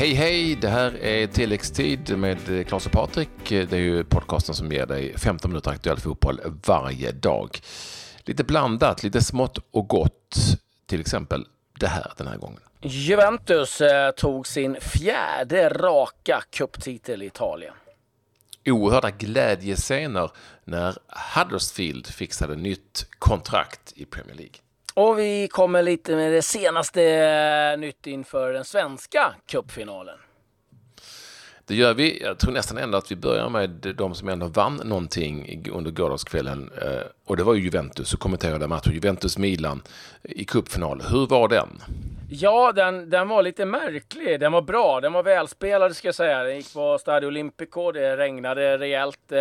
Hej hej! Det här är tilläggstid med Klas och Patrik. Det är ju podcasten som ger dig 15 minuter aktuell fotboll varje dag. Lite blandat, lite smått och gott. Till exempel det här den här gången. Juventus eh, tog sin fjärde raka cuptitel i Italien. Oerhörda glädjescener när Huddersfield fixade nytt kontrakt i Premier League. Och vi kommer lite med det senaste eh, nytt inför den svenska cupfinalen. Det gör vi. Jag tror nästan ändå att vi börjar med de som ändå vann någonting under gårdagskvällen. Eh, och det var ju Juventus som kommenterade matchen. Juventus-Milan i cupfinal. Hur var den? Ja, den, den var lite märklig. Den var bra. Den var välspelad ska jag säga. Den gick på Stadio Olimpico. Det regnade rejält.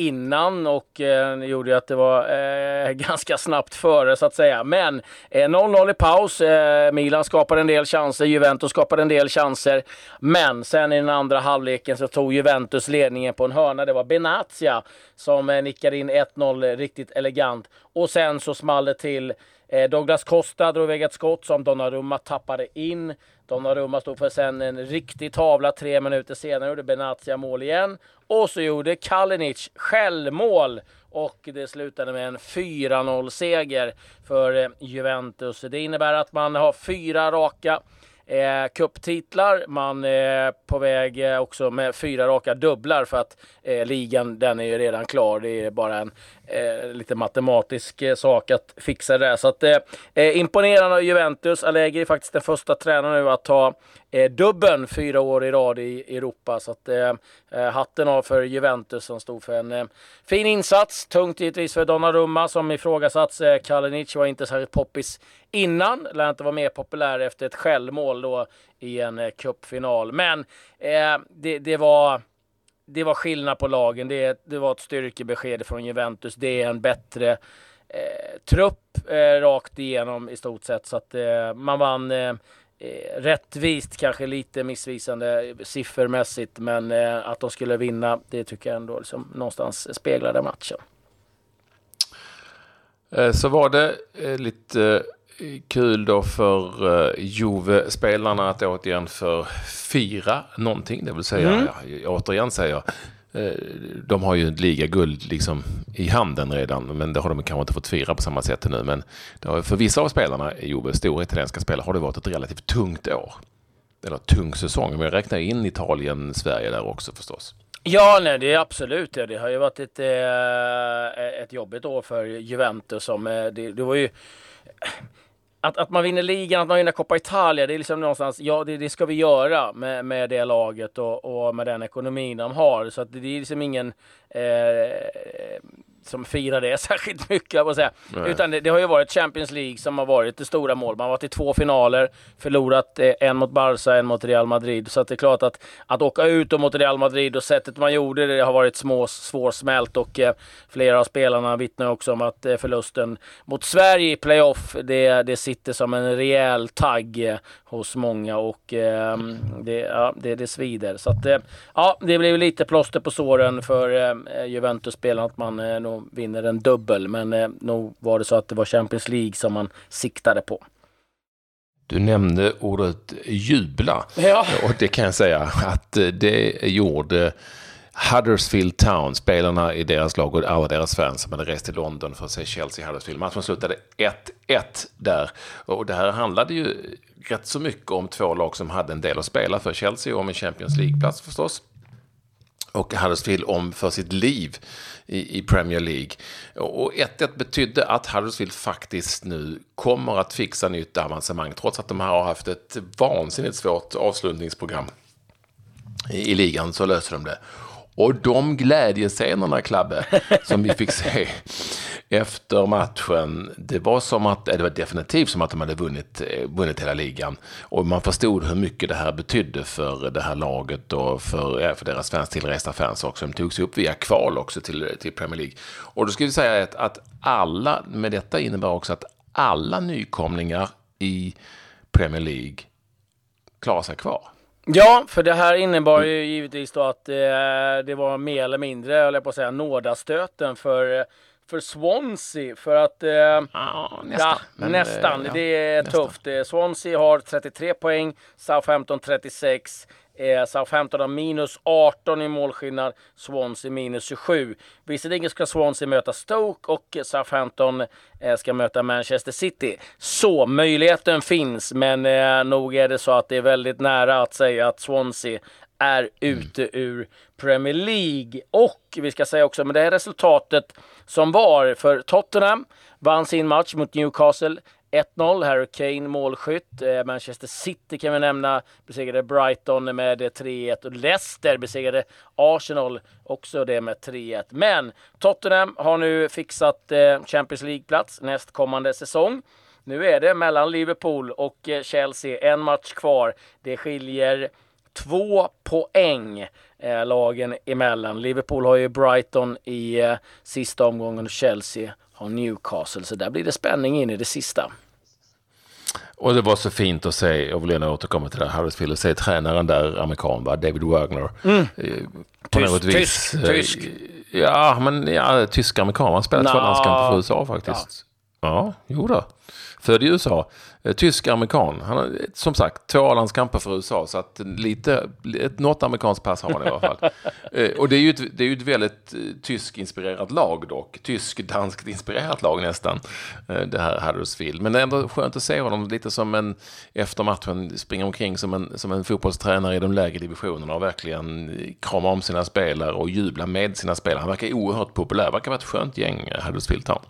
Innan och eh, gjorde ju att det var eh, ganska snabbt före så att säga. Men 0-0 eh, i paus. Eh, Milan skapade en del chanser, Juventus skapade en del chanser. Men sen i den andra halvleken så tog Juventus ledningen på en hörna. Det var Benatia som eh, nickade in 1-0 riktigt elegant. Och sen så small det till eh, Douglas Costa drog iväg ett skott som Donnarumma tappade in. Donnarumma stod för sen en riktig tavla tre minuter senare gjorde Benatia mål igen. Och så gjorde Kalinic självmål och det slutade med en 4-0 seger för eh, Juventus. Det innebär att man har fyra raka eh, cuptitlar. Man är på väg eh, också med fyra raka dubblar för att eh, ligan den är ju redan klar. Det är bara en eh, lite matematisk eh, sak att fixa det. Så att, eh, eh, imponerande av Juventus. Allegri är faktiskt den första tränaren nu att ta eh, dubben fyra år i rad i Europa. Så att, eh, eh, hatten av för Juventus som stod för en eh, fin insats. Tungt givetvis för Donnarumma som ifrågasatts. Eh, Kalinic var inte särskilt poppis innan. Lär inte vara mer populär efter ett självmål då i en eh, cupfinal. Men eh, det, det var det var skillnad på lagen. Det, det var ett styrkebesked från Juventus. Det är en bättre eh, trupp eh, rakt igenom i stort sett. Så att eh, man vann eh, eh, eh rättvist, kanske lite missvisande siffermässigt. Men eh, att de skulle vinna, det tycker jag ändå liksom, någonstans speglade matchen. Eh, så var det lite kul då för uh, Juve-spelarna att återigen förfira någonting. Det vill säga, mm. ja, återigen säger jag, Eh, de har ju ett ligaguld liksom i handen redan, men det har de kanske inte fått fira på samma sätt nu. Men för vissa av spelarna i stora italienska spelare, har det varit ett relativt tungt år. Eller tung säsong, men jag räknar in Italien, Sverige där också förstås. Ja, nej, det är absolut det. Det har ju varit ett, eh, ett jobbigt år för Juventus. Som, eh, det, det var ju att, att man vinner ligan, att man vinner Coppa Italia, det är liksom någonstans, ja det, det ska vi göra med, med det laget och, och med den ekonomin de har. Så att det är liksom ingen eh, som firar det särskilt mycket, jag säga. Utan det, det, har ju varit Champions League som har varit det stora målet. Man har varit i två finaler, förlorat eh, en mot Barca, en mot Real Madrid. Så det är klart att, att åka ut mot Real Madrid och sättet man gjorde det har varit små, svårsmält och eh, flera av spelarna vittnar också om att eh, förlusten mot Sverige i playoff, det, det sitter som en rejäl tagg eh, hos många och ehm, det, ja, det, det svider. Så att, eh, ja, det blev lite plåster på såren för eh, Juventus-spelarna att man nog vinner en dubbel. Men eh, nog var det så att det var Champions League som man siktade på. Du nämnde ordet jubla. Ja. Och det kan jag säga att eh, det gjorde Huddersfield Town, spelarna i deras lag och alla deras fans som hade rest till London för att se Chelsea Huddersfield. Matchen slutade 1-1 där. Och det här handlade ju rätt så mycket om två lag som hade en del att spela för. Chelsea om en Champions League-plats förstås och Huddersfield om för sitt liv i, i Premier League. Och 1-1 betydde att Huddersfield faktiskt nu kommer att fixa nytt avancemang trots att de här har haft ett vansinnigt svårt avslutningsprogram i, i ligan så löser de det. Och de glädjescenerna, Klabbe, som vi fick se efter matchen, det var som att, det var definitivt som att de hade vunnit, eh, vunnit hela ligan. Och man förstod hur mycket det här betydde för det här laget och för, för deras fans, tillresta fans också. De tog sig upp via kval också till, till Premier League. Och då ska vi säga att, att alla, med detta innebär också att alla nykomlingar i Premier League klarar sig kvar. Ja, för det här innebar ju givetvis då att eh, det var mer eller mindre, höll jag på att säga, nådastöten för eh, för Swansea för att... Eh, ja, nästan. Ja, nästan. Ja, det är nästan. tufft. Swansea har 33 poäng, Southampton 36. Eh, Southampton har minus 18 i målskillnad, Swansea minus 27. Visserligen ska Swansea möta Stoke och Southampton eh, ska möta Manchester City. Så möjligheten finns, men eh, nog är det så att det är väldigt nära att säga att Swansea är ute mm. ur Premier League. Och vi ska säga också med det här resultatet som var för Tottenham vann sin match mot Newcastle 1-0, Harry Kane målskytt. Eh, Manchester City kan vi nämna besegrade Brighton med 3-1 och Leicester besegrade Arsenal också det med 3-1. Men Tottenham har nu fixat eh, Champions League-plats nästkommande säsong. Nu är det mellan Liverpool och eh, Chelsea en match kvar. Det skiljer två poäng eh, lagen emellan. Liverpool har ju Brighton i eh, sista omgången och Chelsea har Newcastle. Så där blir det spänning in i det sista. Och det var så fint att se, jag vill gärna återkomma till det här, Huddersfield, att se tränaren där, amerikan, va? David Wagner. Mm. Eh, tysk, vis. Tysk, eh, tysk. Ja, men ja, tysk-amerikan. Han spelat två landskamper för USA faktiskt. Ja, ja jo då. Född i USA. Eh, tysk-amerikan. Han har som sagt två landskamper för USA, så att lite, ett, något amerikanskt pass har han i alla fall. Eh, och det är ju ett, det är ju ett väldigt eh, tysk-inspirerat lag dock. Tysk-danskt inspirerat lag nästan, det här Huddersfield. Men det är ändå skönt att se honom lite som en, efter matchen, springa omkring som en, som en fotbollstränare i de lägre divisionerna och verkligen krama om sina spelare och jubla med sina spelare. Han verkar oerhört populär, verkar vara ett skönt gäng, Huddersfield Town.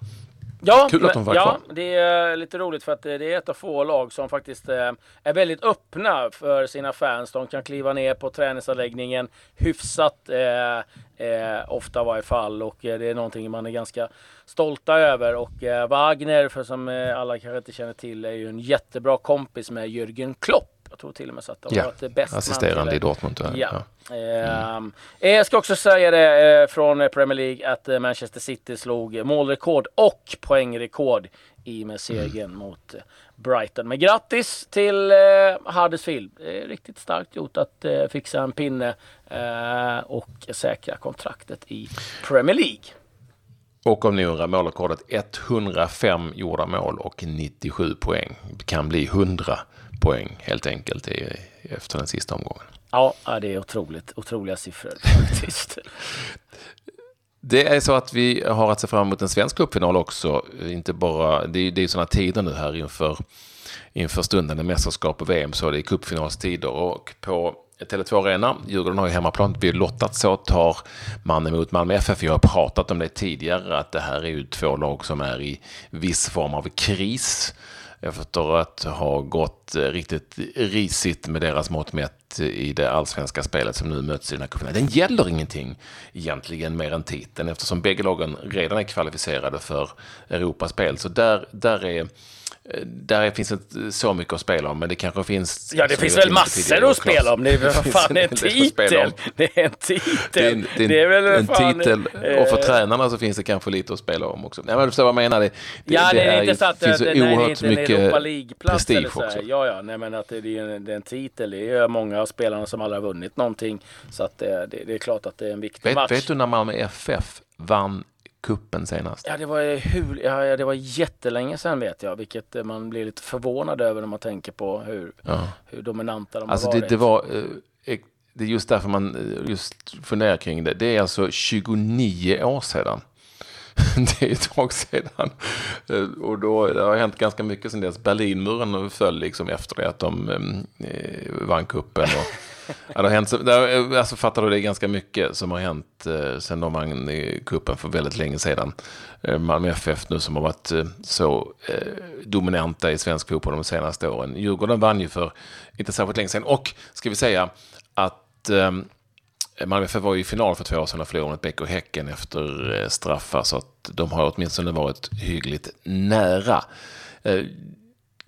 Ja, Kul att de var ja det är lite roligt för att det är ett av få lag som faktiskt eh, är väldigt öppna för sina fans. De kan kliva ner på träningsanläggningen hyfsat eh, eh, ofta i varje fall och eh, det är någonting man är ganska stolta över. Och eh, Wagner, för som eh, alla kanske inte känner till, är ju en jättebra kompis med Jürgen Klopp. Jag tror till och med så att de ja, varit bäst assisterande i Dortmund. Ja. ja. Mm. Jag ska också säga det från Premier League att Manchester City slog målrekord och poängrekord i med segern mm. mot Brighton. Men grattis till Huddersfield. Det är riktigt starkt gjort att fixa en pinne och säkra kontraktet i Premier League. Och om ni undrar, målrekordet 105 gjorda mål och 97 poäng. Det kan bli 100 poäng helt enkelt i, efter den sista omgången. Ja, det är otroligt, otroliga siffror faktiskt. Det är så att vi har att se fram emot en svensk cupfinal också. Inte bara, det är, är sådana tider nu här inför, inför stundande mästerskap och VM, så det är cupfinalstider. Och på Tele2 Arena, Djurgården har ju hemmaplan, vi lottat så tar man emot Malmö FF. Jag har pratat om det tidigare, att det här är ju två lag som är i viss form av kris efter att ha gått eh, riktigt risigt med deras mått mätt i det allsvenska spelet som nu möts i den här cupen. Den gäller ingenting egentligen mer än titeln eftersom bägge lagen redan är kvalificerade för Europaspel. Så där, där är där finns inte så mycket att spela om, men det kanske finns... Ja, det finns väl massor att spela om. Det är väl fan en titel. Det är en titel. Det är, en, det är, det är väl en fan, titel. Och för äh, tränarna så finns det kanske lite att spela om också. Nej, men du förstår vad jag menar. Det, det, ja, det, är inte så att det finns det, oerhört nej, mycket Europa League-plats eller så. Också. Ja, ja, nej, men att det är, en, det är en titel. Det är många av spelarna som aldrig har vunnit någonting. Så att det, det, är klart att det är en viktig vet, match. Vet du när Malmö FF vann kuppen senast? Ja, det var, hur, ja, det var jättelänge sedan vet jag, vilket eh, man blir lite förvånad över när man tänker på hur, ja. hur dominanta de alltså har varit. Det, det var, eh, det är just därför man eh, just funderar kring det. Det är alltså 29 år sedan. Det är ett tag sedan. Och då, det har hänt ganska mycket sedan dess. Berlinmuren föll liksom efter det att de eh, vann kuppen. Och ja, det har hänt, det, alltså fattar du, det är ganska mycket som har hänt eh, sen de vann kuppen för väldigt länge sedan. Eh, Malmö FF nu som har varit eh, så eh, dominanta i svensk fotboll de senaste åren. Djurgården vann ju för inte särskilt länge sedan. Och ska vi säga att eh, Malmö FF var ju i final för två år sedan och förlorade mot Bäck och Häcken efter eh, straffar. Så att de har åtminstone varit hyggligt nära. Eh,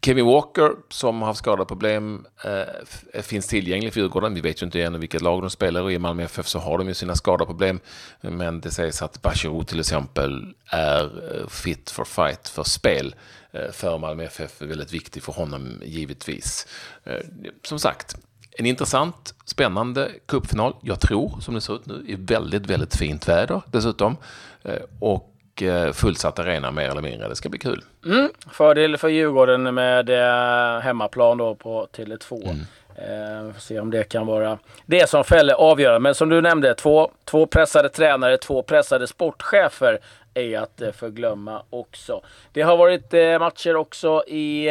Kevin Walker som har haft skadeproblem eh, finns tillgänglig för Djurgården. Vi vet ju inte ännu vilket lag de spelar och i Malmö FF så har de ju sina skadeproblem. Men det sägs att Bachirou till exempel är eh, fit for fight för spel eh, för Malmö FF. är väldigt viktig för honom givetvis. Eh, som sagt, en intressant, spännande cupfinal. Jag tror, som det ser ut nu, i väldigt, väldigt fint väder dessutom. Eh, och eh, fullsatt arena mer eller mindre. Det ska bli kul. Mm. Fördel för Djurgården med eh, hemmaplan då på Tele2. Mm. Eh, se om det kan vara det som fäller avgörande. Men som du nämnde, två, två pressade tränare, två pressade sportchefer är att förglömma också. Det har varit matcher också i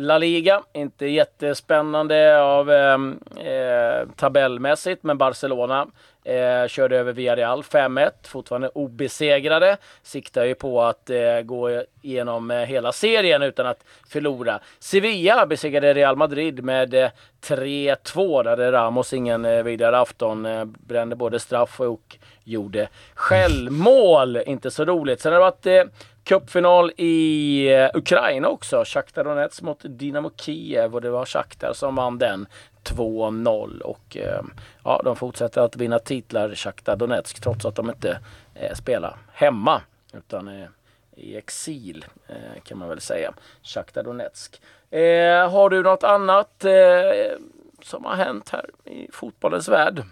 La Liga, inte jättespännande av ehm, eh, tabellmässigt, men Barcelona eh, körde över Villarreal 5-1, fortfarande obesegrade. Siktar ju på att eh, gå igenom eh, hela serien utan att förlora. Sevilla besegrade Real Madrid med eh, 3-2. Där hade Ramos ingen eh, vidare afton. Eh, brände både straff och gjorde självmål. Inte så roligt. Sen har det varit eh, Cupfinal i eh, Ukraina också. Shakhtar Donetsk mot Dynamo Kiev och det var Shakhtar som vann den 2-0 och eh, ja, de fortsätter att vinna titlar Shakhtar Donetsk trots att de inte eh, spelar hemma utan är i exil eh, kan man väl säga. Shakhtar Donetsk. Eh, har du något annat eh, som har hänt här i fotbollens värld?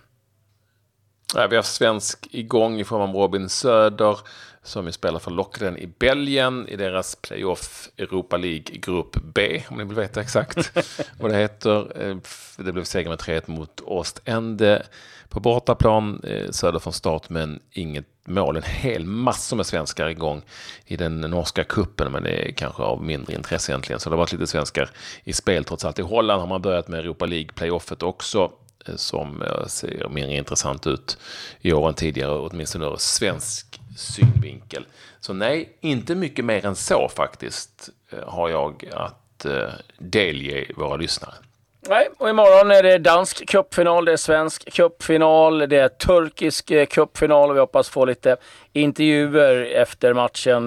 Ja, vi har svensk igång i form av Robin Söder som ju spelar för Lockren i Belgien i deras playoff Europa League Grupp B, om ni vill veta exakt vad det heter. Eh, det blev seger med 3-1 mot Ostende på bortaplan, eh, söder från start, men inget mål. En hel massa med svenskar igång i den norska kuppen men det är kanske av mindre intresse egentligen. Så det har varit lite svenskar i spel trots allt. I Holland har man börjat med Europa League playoffet också eh, som ser mindre intressant ut i år än tidigare, åtminstone ur svensk synvinkel. Så nej, inte mycket mer än så faktiskt eh, har jag att eh, delge våra lyssnare. Nej, och imorgon är det dansk cupfinal, det är svensk cupfinal, det är turkisk eh, cupfinal och vi hoppas få lite intervjuer efter matchen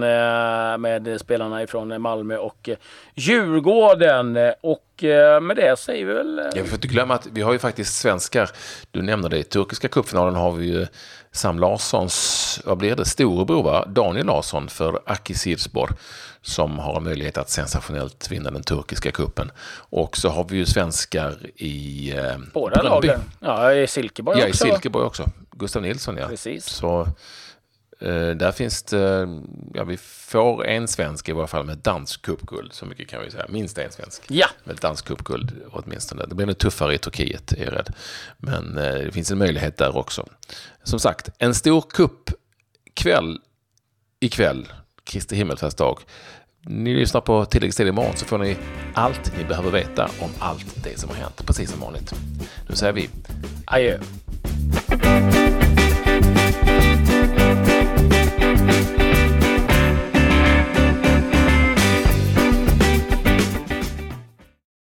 med spelarna ifrån Malmö och Djurgården. Och med det säger vi väl... Ja, vi får inte glömma att vi har ju faktiskt svenskar. Du nämnde det, i turkiska cupfinalen har vi ju Sam Larssons, vad blir det, storebror va? Daniel Larsson för Akisirspor som har möjlighet att sensationellt vinna den turkiska kuppen. Och så har vi ju svenskar i eh, Båda lagen. Ja, i Silkeborg ja, också. Ja, i Silkeborg också. Gustav Nilsson ja. Precis. Så eh, där finns det, ja vi får en svensk i varje fall med dansk cupguld, så mycket kan vi säga. Minst en svensk ja. med dansk cupguld åtminstone. Det blir nog tuffare i Turkiet, är jag rädd. Men eh, det finns en möjlighet där också. Som sagt, en stor cupkväll ikväll, Kristi himmelsfärdsdag. Ni lyssnar på tilläggstid imorgon så får ni allt ni behöver veta om allt det som har hänt, precis som vanligt. Nu säger vi adjö.